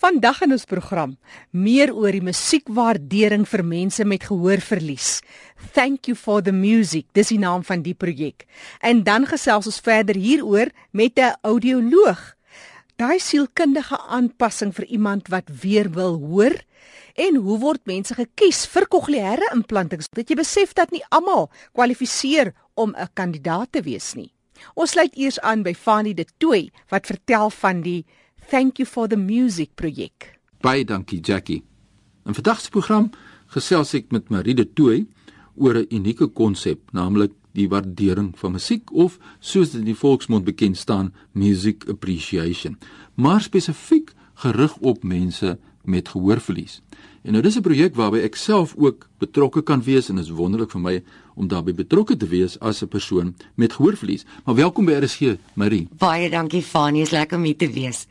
Vandag in ons program meer oor die musiekwaardering vir mense met gehoorverlies. Thank you for the music. Dis die naam van die projek. En dan gesels ons verder hieroor met 'n audioloog. Daai sielkundige aanpassing vir iemand wat weer wil hoor en hoe word mense gekies vir kokleaire implantings? Dat jy besef dat nie almal kwalifiseer om 'n kandidaat te wees nie. Ons sluit eers aan by Fanie de Tooi wat vertel van die Thank you for the music projek. Baie dankie Jackie. In vandag se program gesels ek met Marie de Tooi oor 'n unieke konsep, naamlik die waardering van musiek of soos dit in die volksmond bekend staan, music appreciation, maar spesifiek gerig op mense met gehoorverlies. En nou dis 'n projek waarby ek self ook betrokke kan wees en dit is wonderlik vir my om daarbey betrokke te wees as 'n persoon met gehoorverlies. Maar welkom by RSG, Marie. Baie dankie Fanie, is lekker om hier te wees.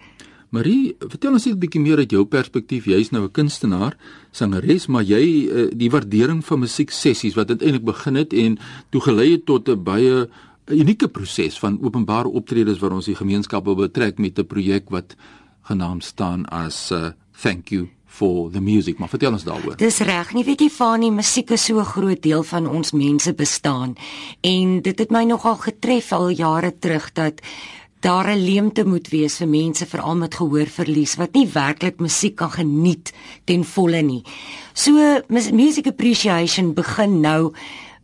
Marie, vertel ons net 'n bietjie meer uit jou perspektief. Jy's nou 'n kunstenaar, sangeres, maar jy eh, die waardering van musieksessies wat eintlik begin het en toe gelei het tot 'n baie unieke proses van openbare optredes waar ons die gemeenskap wil betrek met 'n projek wat genaamd staan as uh, Thank you for the music. Maar vertel ons daaroor. Dis reg, nie weet jy Fanie, musiek is so 'n groot deel van ons mense bestaan en dit het my nogal getref al jare terug dat daar 'n leemte moet wees vir mense veral met gehoorverlies wat nie werklik musiek kan geniet ten volle nie. So music appreciation begin nou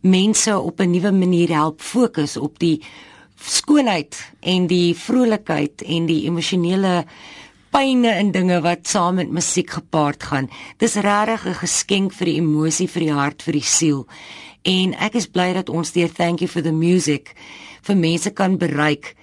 mense op 'n nuwe manier help fokus op die skoonheid en die vrolikheid en die emosionele pyne en dinge wat saam met musiek gepaard gaan. Dis regtig 'n geskenk vir die emosie, vir die hart, vir die siel. En ek is bly dat ons deur Thank you for the music vir mense kan bereik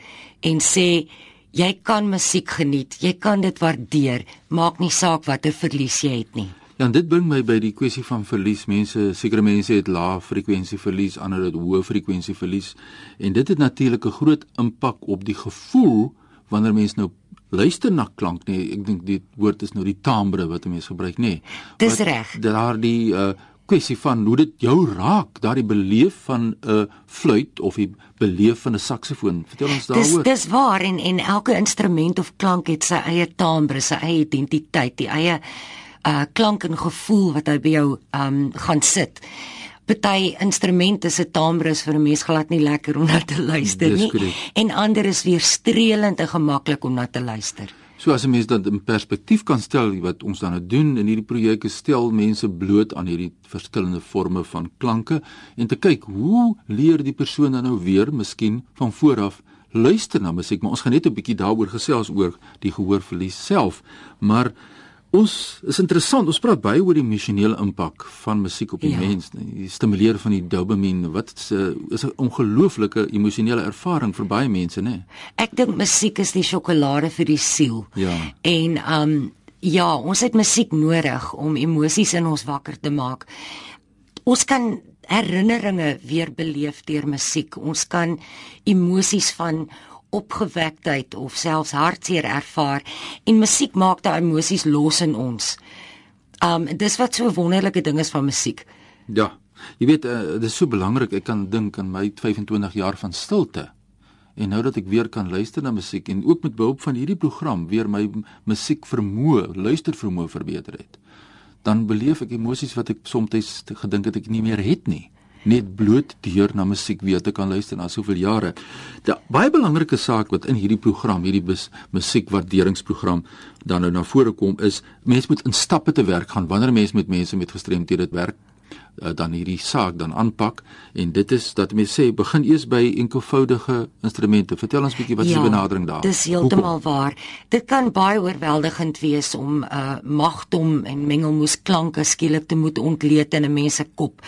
en sê jy kan musiek geniet, jy kan dit waardeer, maak nie saak watter verlies jy het nie. Ja, dit bring my by die kwessie van verlies. Mense, sekere mense het lae frekwensie verlies, ander het hoë frekwensie verlies en dit het natuurlik 'n groot impak op die gevoel wanneer mense nou luister na klank nie. Ek dink die woord is nou die timbre wat mense gebruik, nê. Dis reg. Daardie uh kwessie van hoe dit jou raak, daardie beleef van 'n uh, fluit of die beleef van 'n saksofoon. Vertel ons daaroor. Dis dis waar en en elke instrument of klank het sy eie timbre, sy eie identiteit, die eie uh klank en gevoel wat hy by jou um gaan sit. Party instrumente se timbre is vir 'n mens glad nie lekker om na te luister nie en ander is weer streelend en gemaklik om na te luister. So as 'n mens dit in perspektief kan stel wat ons dan nou doen in hierdie projek is stel mense bloot aan hierdie verskillende forme van klanke en te kyk hoe leer die persoon dan nou weer miskien van vooraf luister na musiek. Maar ons gaan net 'n bietjie daaroor gesels oor die gehoorverlies self. Maar Ons is interessant, ons praat baie oor die emosionele impak van musiek op die ja. mens, die stimuleer van die dopamien. Wat is 'n is 'n ongelooflike emosionele ervaring vir baie mense, né? Ek dink musiek is die sjokolade vir die siel. Ja. En um ja, ons het musiek nodig om emosies in ons wakker te maak. Ons kan herinneringe weer beleef deur musiek. Ons kan emosies van opgewektheid of selfs hartseer ervaar en musiek maak daai emosies los in ons. Um dis wat so 'n wonderlike ding is van musiek. Ja. Jy weet, uh, dit is so belangrik. Ek kan dink aan my 25 jaar van stilte. En nou dat ek weer kan luister na musiek en ook met behulp van hierdie program weer my musiek vermoë, luister vermoë verbeter het, dan beleef ek emosies wat ek soms gedink het ek nie meer het nie net bloot deur na musiek weer te kan luister na soveel jare. Die baie belangrike saak wat in hierdie program, hierdie musiekwaarderingsprogram dan nou na vore kom is mense moet in stappe te werk gaan wanneer mense met mense met gestremthede werk uh, dan hierdie saak dan aanpak en dit is dat mense sê begin eers by enkelvoudige instrumente. Vertel ons bietjie wat is ja, die benadering daar? Dis heeltemal waar. Dit kan baie oorweldigend wees om 'n uh, magtom en mengelmoes klanke skielik te moet ontleed in 'n mens se kop.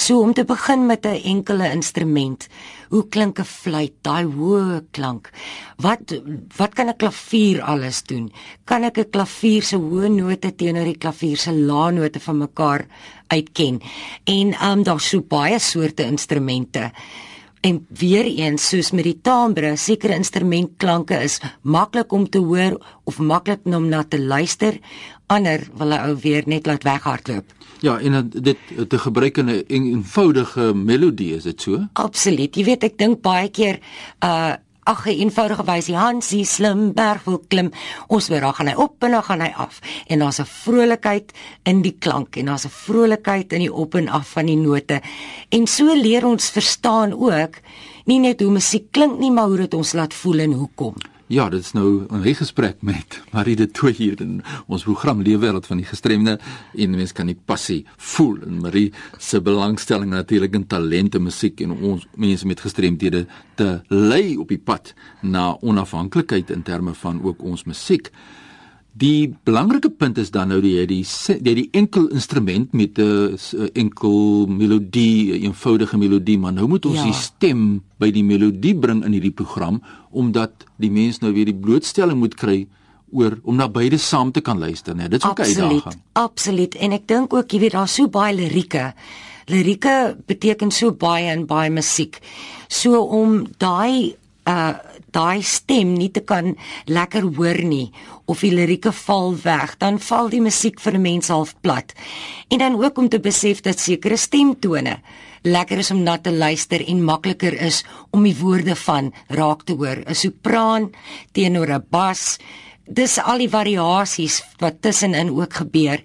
So om te begin met 'n enkele instrument. Hoe klink 'n fluit, daai hoë klank? Wat wat kan 'n klavier alles doen? Kan ek 'n klavier se hoë note teenoor die klavier se lae note van mekaar uitken? En um daar's so baie soorte instrumente. En weer eens soos met die timbre, sekere instrumentklanke is maklik om te hoor of maklik om na te luister. Ander wil hy ou weer net laat weghardloop. Ja, en dit te gebruik in 'n eenvoudige melodie is dit so? Absoluut. Jy weet ek dink baie keer uh ag eenvoudige wysie Hansie slim berg wil klim. Ons weer gaan hy op en dan gaan hy af. En daar's 'n vrolikheid in die klank en daar's 'n vrolikheid in die op en af van die note. En so leer ons verstaan ook nie net hoe musiek klink nie, maar hoe dit ons laat voel en hoekom. Ja, dit is nou 'n gesprek met Marie de Tooy hier in ons program Leefwêreld van die gestremde en mense kan die passie voel en Marie se belangstelling natuurlik in talente musiek en ons mense met gestremdhede te lei op die pad na onafhanklikheid in terme van ook ons musiek. Die belangrike punt is dan nou die die die, die enkel instrument met 'n enkel melodie, 'n eenvoudige melodie, maar nou moet ons ja. die stem by die melodie bring in hierdie program omdat die mens nou weer die blootstelling moet kry oor om na beide saam te kan luister, né? Dit is ook 'n uitdaging. Absoluut. En ek dink ook jy weet daar's so baie lirieke. Lirieke beteken so baie in baie musiek. So om daai uh daai stem nie te kan lekker hoor nie of die lirieke val weg, dan val die musiek vir 'n mens half plat. En dan ook om te besef dat sekere stemtone lekker is om na te luister en makliker is om die woorde van raak te hoor. 'n Sopraan teenoor 'n bas. Dis al die variasies wat tussenin ook gebeur.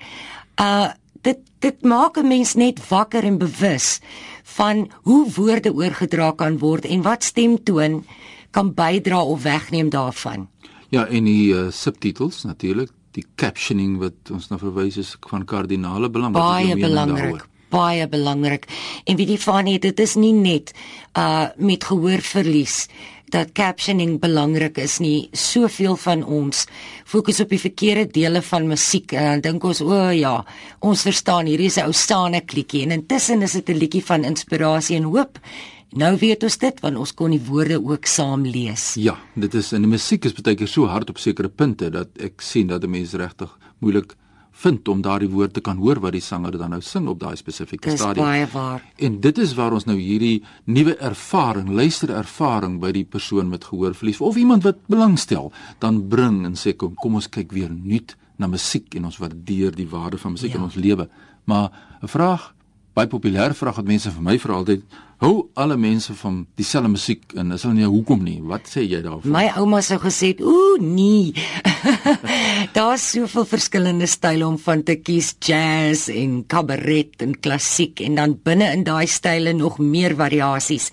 Uh dit dit maak 'n mens net wakker en bewus van hoe woorde oorgedra kan word en wat stemtoon kan bydra of wegneem daarvan. Ja, en die uh, subtitels natuurlik, die captioning wat ons na verwys is van kardinale belang. Baie belangrik. Baie belangrik. En wie die van het, dit is nie net uh met gehoorverlies dat captioning belangrik is nie. Soveel van ons fokus op die verkeerde dele van musiek en dan dink ons o oh, ja, ons verstaan hierdie is 'n ou staane klikkie en intussen is dit 'n liedjie van inspirasie en hoop Nou weet ons dit want ons kon die woorde ook saam lees. Ja, dit is in die musiek is baie keer so hard op sekere punte dat ek sien dat 'n mens regtig moeilik vind om daardie woord te kan hoor wat die sanger dan nou sing op daai spesifieke stadium. Dis baie waar. En dit is waar ons nou hierdie nuwe ervaring, luisterervaring by die persoon met gehoorverlies of iemand wat belangstel, dan bring en sê kom, kom ons kyk weer nuut na musiek en ons waardeer die waarde van musiek ja. in ons lewe. Maar 'n vraag baie populêre vraag wat mense vir my vra altyd, hou alle mense van dieselfde musiek en is hulle nie hoekom nie? Wat sê jy daarvan? My ouma sou gesê, "Ooh, nee. Daar's soveel verskillende style om van te kies, jazz en kabaret en klassiek en dan binne in daai style nog meer variasies."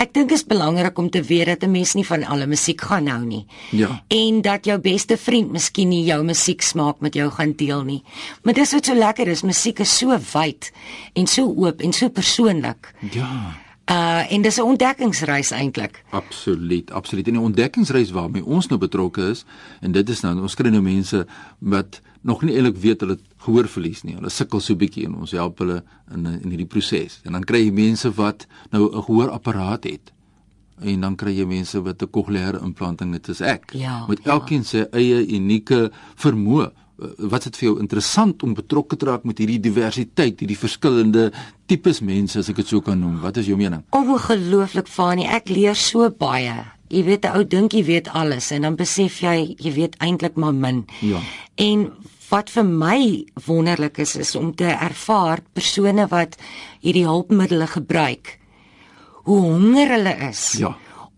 Ek dink dit is belangrik om te weet dat 'n mens nie van alle musiek gaan hou nie. Ja. En dat jou beste vriend miskien nie jou musiek smaak met jou gaan deel nie. Maar dis wat so lekker is, musiek is so wyd en so oop en so persoonlik. Ja. Uh en dis 'n ontdekkingsreis eintlik. Absoluut, absoluut. En die ontdekkingsreis waarmee ons nou betrokke is en dit is nou ons kry nou mense wat nog nie eintlik weet hulle gehoor verlies nie. Hulle sukkel so bietjie en ons help hulle in in hierdie proses. En dan kry jy mense wat nou 'n gehoorapparaat het. En dan kry jy mense wat 'n kokleaire implanting het, is ek. Ja, met elkeen ja. sy eie unieke vermoë. Wat dit vir jou interessant om betrokke te raak met hierdie diversiteit, hierdie verskillende tipes mense as ek dit so kan noem. Wat is jou mening? Ongelooflik Fanie, ek leer so baie. Jy weet 'n ou dink jy weet alles en dan besef jy jy weet eintlik maar min. Ja. En wat vir my wonderlik is is om te ervaar persone wat hierdie hulpmiddels gebruik hoe honger hulle is ja.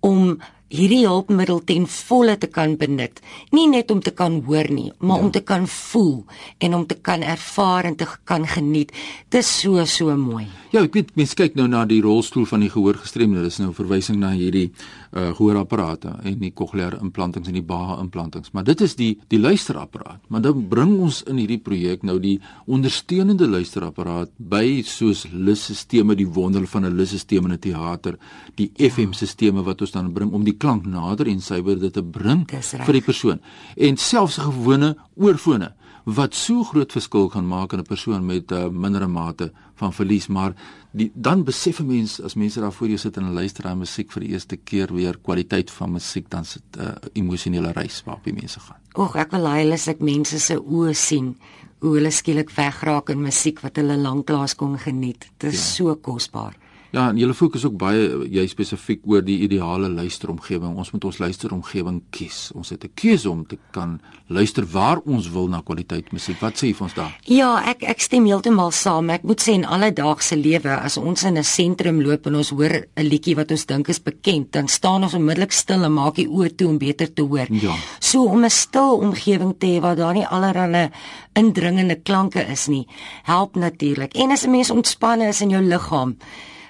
om hierdie hulpmiddel ten volle te kan benut. Nie net om te kan hoor nie, maar ja. om te kan voel en om te kan ervaar en te kan geniet. Dit is so so mooi. Ja, ek weet mense kyk nou na die rolstoel van die gehoorgestremde. Dis nou 'n verwysing na hierdie uh gehoorapparate en die cochlear implantings en die Baha implantings. Maar dit is die die luisterapparaat. Maar dan bring ons in hierdie projek nou die ondersteunende luisterapparaat by soos lusstelsels, die wonder van 'n lusstelsel in 'n teater, die FM-stelsels wat ons dan bring om die klank nader en suiwer te bring vir die persoon. En selfs gewone oorfone wat so groot verskil kan maak in 'n persoon met 'n uh, mindere mate van verlies, maar die, dan besef 'n mens as mense daar voor jou sit en luister na musiek vir die eerste keer weer kwaliteit van musiek dan sit 'n uh, emosionele reis waarop die mense gaan. Oek, ek wil hy as ek mense se oë sien hoe hulle skielik wegraak in musiek wat hulle lanklaas kon geniet. Dit is ja. so kosbaar. Ja, en jy fokus ook baie jy spesifiek oor die ideale luisteromgewing. Ons moet ons luisteromgewing kies. Ons het 'n keuse om te kan luister waar ons wil na kwaliteit musiek. Wat sê jy vir ons daar? Ja, ek ek stem heeltemal saam. Ek moet sê in alledaagse lewe as ons in 'n sentrum loop en ons hoor 'n liedjie wat ons dink is bekend, dan staan ons onmiddellik stil en maak die oë toe om beter te hoor. Ja. So om 'n stil omgewing te hê waar daar nie allerlei indringende klanke is nie, help natuurlik. En as 'n mens ontspanne is in jou liggaam,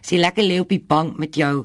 as jy lekker lê op die bank met jou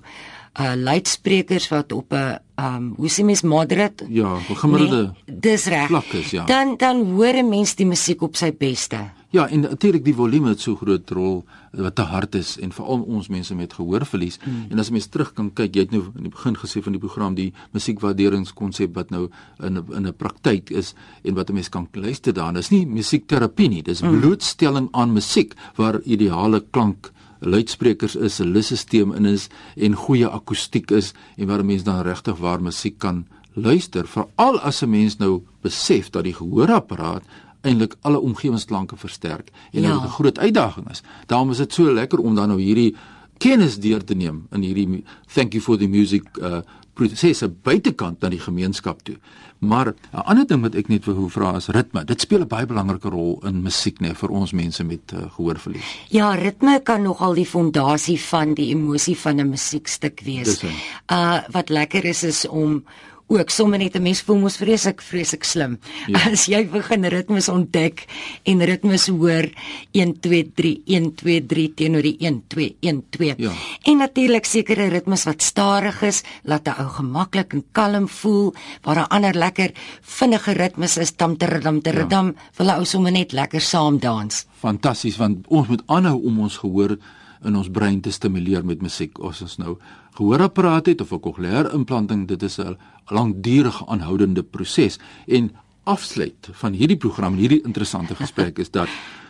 uh luidsprekers wat op 'n um hoe sê mens moderate ja, gemiddelde nee, dis reg. Is, ja. Dan dan hoor 'n mens die musiek op sy beste. Ja, en natuurlik die volume het so groot rol wat te hard is en veral ons mense met gehoorverlies. Hmm. En as mens terug kan kyk, jy het nou in die begin gesê van die program die musiekwaarderingskonsep wat nou in in 'n praktyk is en wat 'n mens kan luister daarna. Dis nie musiekterapie nie, dis hmm. blootstelling aan musiek waar ideale klank luidsprekers is, 'n lusstelsel in is en goeie akoestiek is en waar 'n mens dan regtig waar musiek kan luister, veral as 'n mens nou besef dat die gehoorapparaat eintlik alle omgewingsklanke versterk en ja. 'n groot uitdaging is. Daarom is dit so lekker om dan nou hierdie kennis deur te neem in hierdie thank you for the music uh prosesse buitekant na die gemeenskap toe. Maar 'n ander ding wat ek net wil vra is ritme. Dit speel 'n baie belangrike rol in musiek nê vir ons mense met uh, gehoorverlies. Ja, ritme kan nogal die fondasie van die emosie van 'n musiekstuk wees. Uh wat lekker is is om ook sommer net 'n mens voel mos vreeslik vreeslik slim. Ja. As jy begin ritmes ontdek en ritmes hoor 1 2 3 1 2 3 teenoor die 1 2 1 2. Ja. En natuurlik sekere ritmes wat stadig is, laat 'n ou gemaklik en kalm voel, waar 'n ander lekker vinnige ritmes is, tam terdam terdam, ja. wil 'n ou sommer net lekker saam dans. Fantasties want ons moet aanhou om ons gehoor in ons brein te stimuleer met musiek. Ons nou gehoorapparaat het of 'n cochleaire implanting, dit is 'n langdurige aanhoudende proses. En afsluit van hierdie program, hierdie interessante gesprek is dat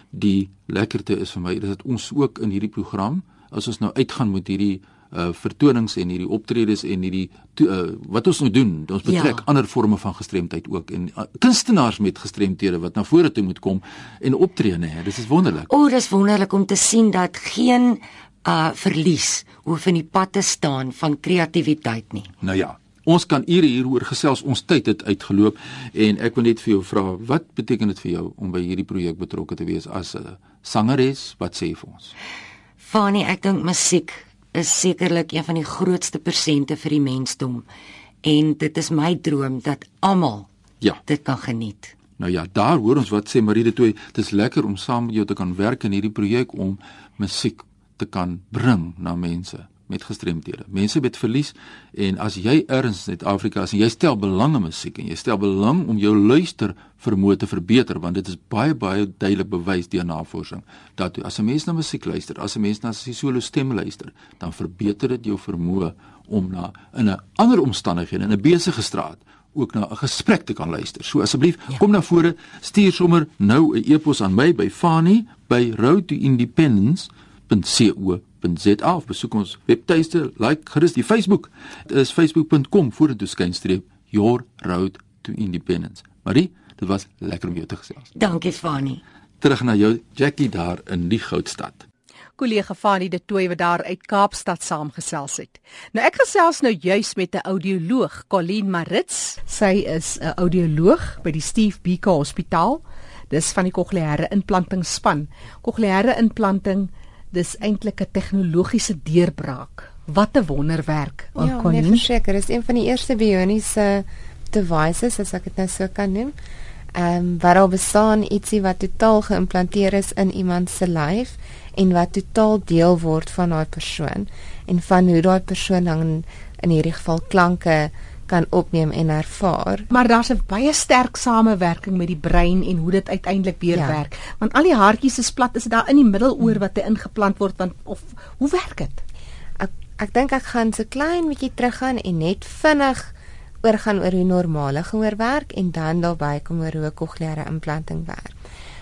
die lekkerte is vir my is dat ons ook in hierdie program as ons nou uitgaan met hierdie uh vertonings en hierdie optredes en hierdie uh, wat ons nou doen ons betrek ja. ander forme van gestremdheid ook en uh, kunstenaars met gestremthede wat na vore toe moet kom en optree nê dis is wonderlik o dis wonderlik om te sien dat geen uh verlies hoef in die pad te staan van kreatiwiteit nie nou ja Ons kan ure hieroor gesels. Ons tyd het uitgeloop en ek wil net vir jou vra, wat beteken dit vir jou om by hierdie projek betrokke te wees as 'n sangeres? Wat sê jy vir ons? Fanie, ek dink musiek is sekerlik een van die grootste persente vir die mensdom en dit is my droom dat almal ja dit kan geniet. Nou ja, daar hoor ons wat sê Marie de Tooi, dit is lekker om saam met jou te kan werk in hierdie projek om musiek te kan bring na mense met gestremdhede. Mense met verlies en as jy erns in Suid-Afrika is en jy stel belang in musiek en jy stel belang om jou luister vermoë te verbeter want dit is baie baie duidelik bewys deur navorsing dat as 'n mens na musiek luister, as 'n mens na sy solo stem luister, dan verbeter dit jou vermoë om na in 'n ander omstandighede in 'n besige straat ook na 'n gesprek te kan luister. So asseblief, ja. kom na vore, stuur sommer nou 'n e-pos aan my by Fani by Road to Independence www.co.za of besoek ons webtuiste, like gerus die Facebook. Dit is facebook.com vorentoe skynstreep your road to independence. Marie, dit was lekker om jou te gesels. Dankie Fani. Terug na jou Jackie daar in die Goudstad. Kollega Fani de Tooi wat daar uit Kaapstad saamgesels het. Nou ek gesels nou juis met 'n audioloog, Colleen Marits. Sy is 'n audioloog by die Steve Biko Hospitaal. Dis van die kokleaire implantingsspan. Kokleaire implanting dis eintlik 'n tegnologiese deurbraak. Wat 'n wonderwerk. Ja, nee, verseker, is een van die eerste bioniese devices as ek dit nou so kan noem. Ehm um, wat al bestaan ietsie wat totaal geïmplanteer is in iemand se lyf en wat totaal deel word van daai persoon en van hoe daai persoon dan in hierdie geval klanke kan opneem en ervaar. Maar daar's 'n baie sterk samewerking met die brein en hoe dit uiteindelik weer ja. werk. Want al die haartjies is plat, is dit daar in die middeloor wat hy ingeplant word want of hoe werk dit? Ek ek dink ek gaan so klein bietjie teruggaan en net vinnig oorgaan oor hoe normale gehoor werk en dan daarby kom oor hoe kokleaire implanting werk.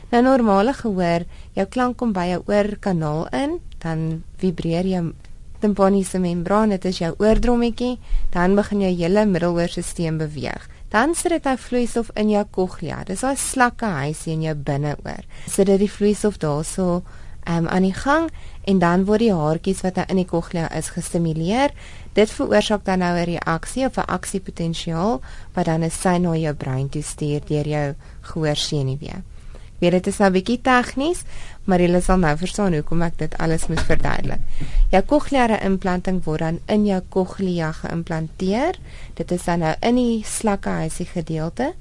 Nou normale gehoor, jou klank kom by jou oorkanaal in, dan vibreer jou timpaniese membraan, dit is jou oordrommetjie, dan begin jou hele middeloorstelsel beweeg. Dan sit dit nou vloeistof in jou cochlea. Dis daai slakke huisie in jou binneoor. Sit dit die vloeistof daarso um, aan die gang en dan word die haartjies wat nou in die cochlea is gestimuleer. Dit veroorsaak dan nou 'n reaksie of 'n aksiepotensiaal wat dan 'n sein na jou brein toe stuur deur jou gehoorsenuwee. Ek weet dit is nou 'n bietjie tegnies, maar jy sal nou verstaan hoekom ek dit alles moet verduidelik. Jou cochleaire implanting word dan in jou cochlea geïmplanteer. Dit is dan nou in die slakkehuisie gedeelte.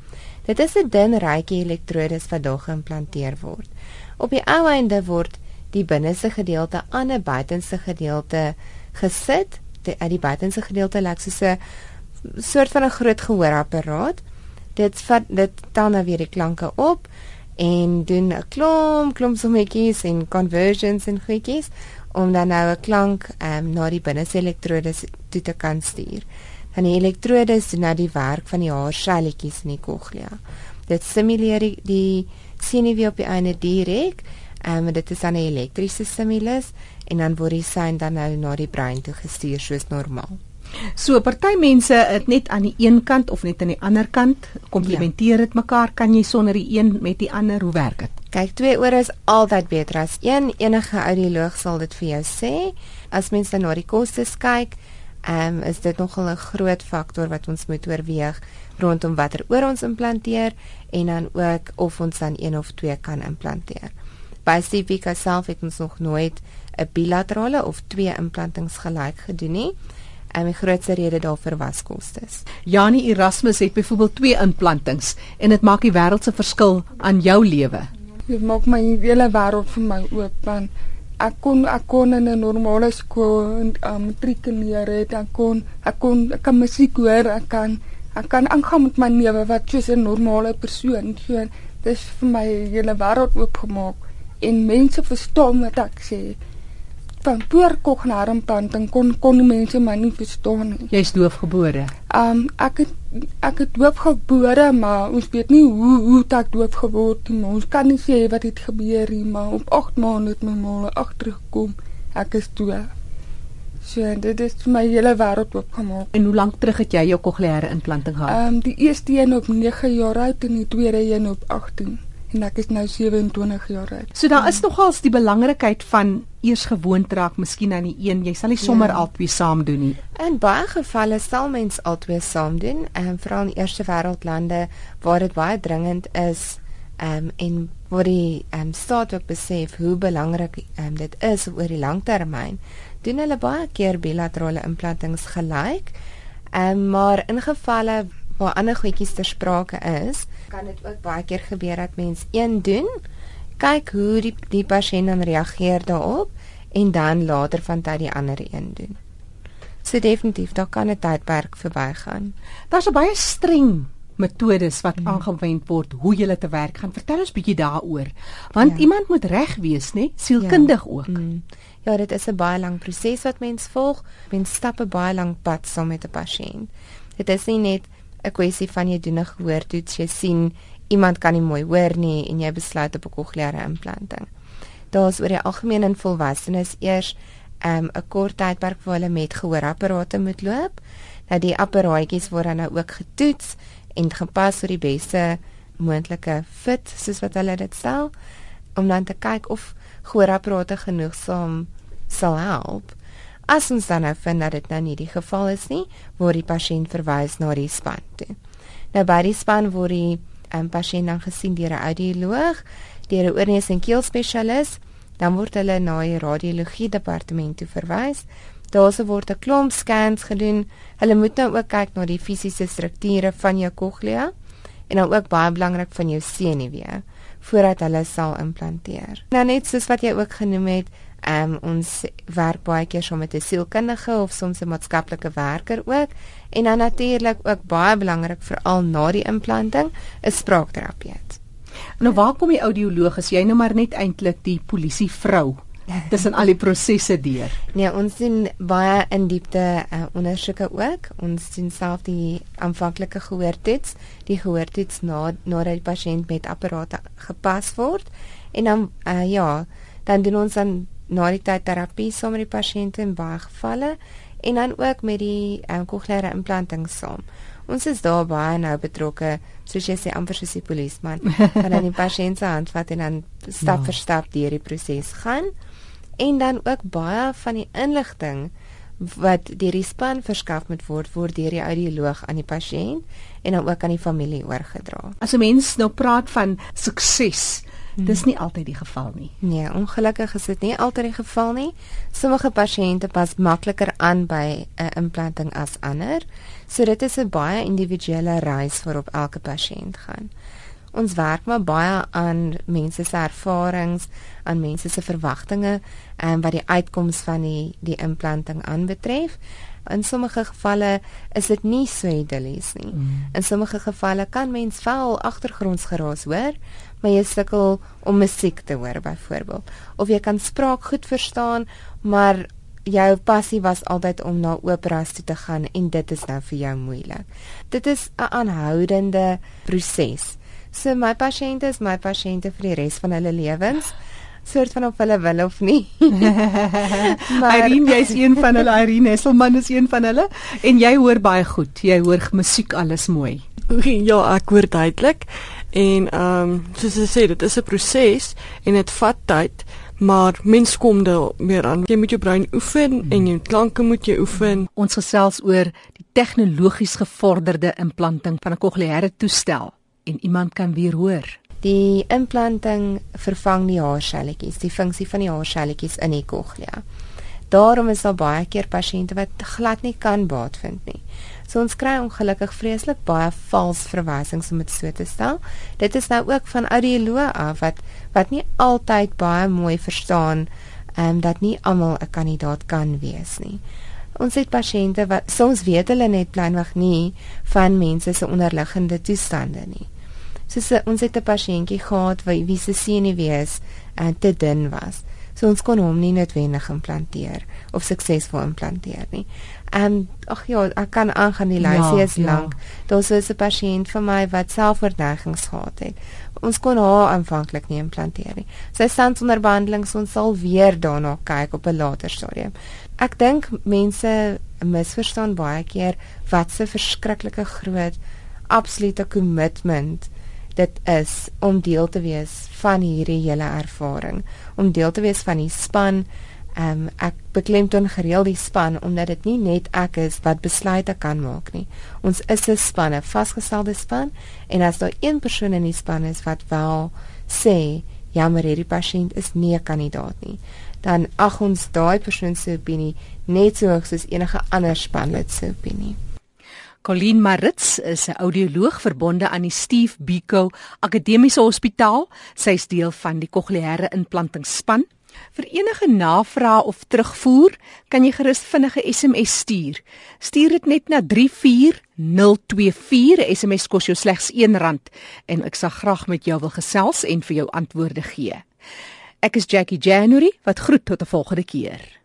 Dit is 'n dun rykie elektrodes wat daar geïmplanteer word. Op die ou einde word die binneste gedeelte aan 'n buitenste gedeelte gesit. Die uit die buitenste gedeelte lyk soos 'n soort van 'n groot gehoorapparaat. Dit vat dit dan nou weer die klanke op en doen 'n klomp klomp sommetjies en conversions en goedjies om dan nou 'n klank um, na die binneste elektrodes toe te kan stuur. Dan die elektrodes doen nou die werk van die haarselletjies in die cochlea. Dit simuleer die, die senuwee op die einde direk Ehm um, dit is dan 'n elektriese stimulus en dan word die sein dan nou na die brein toe gestuur soos normaal. So party mense het net aan die een kant of net aan die ander kant komplementeer dit ja. mekaar. Kan jy sonder die een met die ander hoe werk dit? Kyk, twee ore is altyd beter as een. Enige audioloog sal dit vir jou sê. As mense na die kostes kyk, ehm um, is dit nogal 'n groot faktor wat ons moet oorweeg rondom watter oor ons implanteer en dan ook of ons dan een of twee kan implanteer by Civica self het ons nog nooit 'n bilaterale of twee implantings gelyk gedoen nie. En die grootste rede daarvoor was kostes. Janie Erasmus het byvoorbeeld twee implantings en dit maak die wêreld se verskil aan jou lewe. Dit maak my hele wêreld vir my oop want ek kon ek kon in 'n normale skool en um, matrikuleer het ek kon ek kon ek kan musiek hoor ek kan ek kan aangaan met my lewe wat soos 'n normale persoon so dit is vir my hele wêreld oopgemaak en mense verstaan wat ek sê. Van poorkog na implanting kon kon mense my nie verstaan nie. Jy's doofgebore. Um ek het ek het doofgebore, maar ons weet nie hoe hoe ek doof geword het. Ons kan nie sê wat het gebeur nie, maar op 8 maande het my ma agtergekom. Ek is doof. So dit is my hele wêreld oopgemaak. En hoe lank terug het jy jou kokleaire implanting gehad? Um die eerste een op 9 jaar oud en die tweede een op 18 en ek is nou 27 jaar oud. So daar is nogals die belangrikheid van eers gewoond raak miskien aan die een. Jy sal nie sommer ja. albei saam doen nie. In baie gevalle sal mens albei saam doen, en um, veral in eerste wêreldlande waar dit baie dringend is, ehm um, en waar die ehm um, staat ook besef hoe belangrik ehm um, dit is oor die langtermyn. Doen hulle baie keer bilaterale implantings gelyk. Ehm um, maar in gevalle waar ander goedjies ter sprake is, kan dit ook baie keer gebeur dat mens een doen, kyk hoe die die pasiënt dan reageer daarop en dan later van tyd die ander een doen. So definitief, daar kan 'n tydperk verbygaan. Daar's 'n baie streng metodes wat mm. aangewend word hoe jy te werk gaan. Vertel ons bietjie daaroor. Want ja. iemand moet reg wees, né? Sielkundig ja. ook. Mm. Ja, dit is 'n baie lang proses wat mens volg. Mens stap 'n baie lang pad saam met 'n pasiënt. Dit is nie net 'n kwessie van jy doen 'n gehoortoets, jy sien iemand kan nie mooi hoor nie en jy besluit op 'n kokleaire implanting. Daar's oor die algemeen in volwassenes eers ehm, 'n um, kort tydperk waar hulle met gehoorapparate moet loop. Nou die apparaatjies word dan nou ook getoets en gepas vir die beste moontlike fit soos wat hulle dit stel om dan te kyk of gehoorapparate genoegsaam sal help. As ons dan nou vind dat dit nou nie die geval is nie, word die pasiënt verwys na die span toe. Nou by die span word die um, pasiënt dan gesien deur 'n audioloog, deur 'n oorneus en keel spesialis, dan word hulle na die radiologie departement toe verwys. Daarse word 'n klomp scans gedoen. Hulle moet nou ook kyk na die fisiese strukture van jou cochlea en dan ook baie belangrik van jou senuwee voordat hulle sal implanteer. Nou net soos wat jy ook genoem het, Um ons werk baie keer saam met 'n sielkundige of soms 'n maatskaplike werker ook en dan natuurlik ook baie belangrik veral na die implanting is spraakterapeut. Nou waar kom die audioloog as jy nou maar net eintlik die polisie vrou tussen al die prosesse deur? Nee, ons doen baie in diepte uh, ondersoeke ook. Ons doen self die aanvanklike gehoortoets, die gehoortoets na nadat die pasiënt met apparate gepas word en dan uh, ja, dan doen ons dan na die tyd terapie saam met die pasiënte in baie gevalle en dan ook met die um, ehm, kokleaire implanting saam Ons is daar baie nou betrokke, soos jy sê amper soos die polisieman, wat dan die pasiënt se hand vat en dan stap ja. vir stap deur die proses gaan. En dan ook baie van die inligting wat deur die span verskaf moet word word deur die audioloog aan die pasiënt en dan ook aan die familie oorgedra. As 'n mens nou praat van sukses, dis nie altyd die geval nie. Nee, ongelukkig is dit nie altyd die geval nie. Sommige pasiënte pas makliker aan by 'n implanting as ander. So dit is 'n baie individuele reis waarop elke pasiënt gaan. Ons werk maar baie aan mense se ervarings, aan mense se verwagtinge en wat die uitkoms van die die implanting aanbetref. In sommige gevalle is dit nie so idillies nie. Mm. In sommige gevalle kan mens wel agtergrondsgeraas hoor, maar jy sukkel om musiek te hoor byvoorbeeld. Of jy kan spraak goed verstaan, maar jou passie was altyd om na operas toe te gaan en dit is nou vir jou moeilik. Dit is 'n aanhoudende proses. So my pasiënte is my pasiënte vir die res van hulle lewens soort van of hulle wil of nie. maar Irene, jy's een van hulle. Irene Hesselman is een van hulle en jy hoor baie goed. Jy hoor musiek alles mooi. Ja, ek hoor duidelik. En ehm um, soos jy sê, dit is 'n proses en dit vat tyd, maar mens kom daar meer aan. Jy moet jou brein oefen hmm. en jou klanke moet jy oefen. Ons gesels oor die tegnologies gevorderde implanting van 'n kokleaire toestel en iemand kan weer hoor. Die implanting vervang die haarselletjies, die funksie van die haarselletjies in die koglea. Daarom is daar baie keer pasiënte wat glad nie kan baat vind nie. So ons kry ongelukkig vreeslik baie vals verwysings om dit so te stel. Dit is nou ook van audioloë af wat wat nie altyd baie mooi verstaan ehm um, dat nie almal 'n kandidaat kan wees nie. Ons het pasiënte wat soms weet hulle net planweg nie van mense se onderliggende toestande nie. Soos ons het 'n pasiëntjie gehad wie wie se senuwees uh, te dun was. So ons kon hom nie noodwendig implanteer of suksesvol implanteer nie. En ehm, ag ja, ek kan aangaan die lysie ja, is ja. lank. Daar's so 'n pasiënt vir my wat selfverdedigings gehad het. Ons kon haar aanvanklik nie implanteer nie. Sy staan onder behandeling, so ons sal weer daarna kyk op 'n later stadium. Ek dink mense misverstaan baie keer wat 'n verskriklike groot absolute commitment dit is om deel te wees van hierdie hele ervaring, om deel te wees van die span. Um, ek beklemtoon gereeld die span omdat dit nie net ek is wat besluite kan maak nie. Ons is 'n span, 'n vasgestelde span en as daar een persoon in die span is wat wel sê ja, maar hierdie pasiënt is nie 'n kandidaat nie, dan ag ons daai persoon se opinie net so hoog soos enige ander spanlid se opinie. Colleen Marits is 'n audioloog verbonde aan die Steve Biko Akademiese Hospitaal. Sy is deel van die kokleaire implantingsspan. Vir enige navrae of terugvoer, kan jy gerus vinnige SMS stuur. Stuur dit net na 34024. 'n SMS kos jou slegs R1 en ek sal graag met jou wil gesels en vir jou antwoorde gee. Ek is Jackie January wat groet tot 'n volgende keer.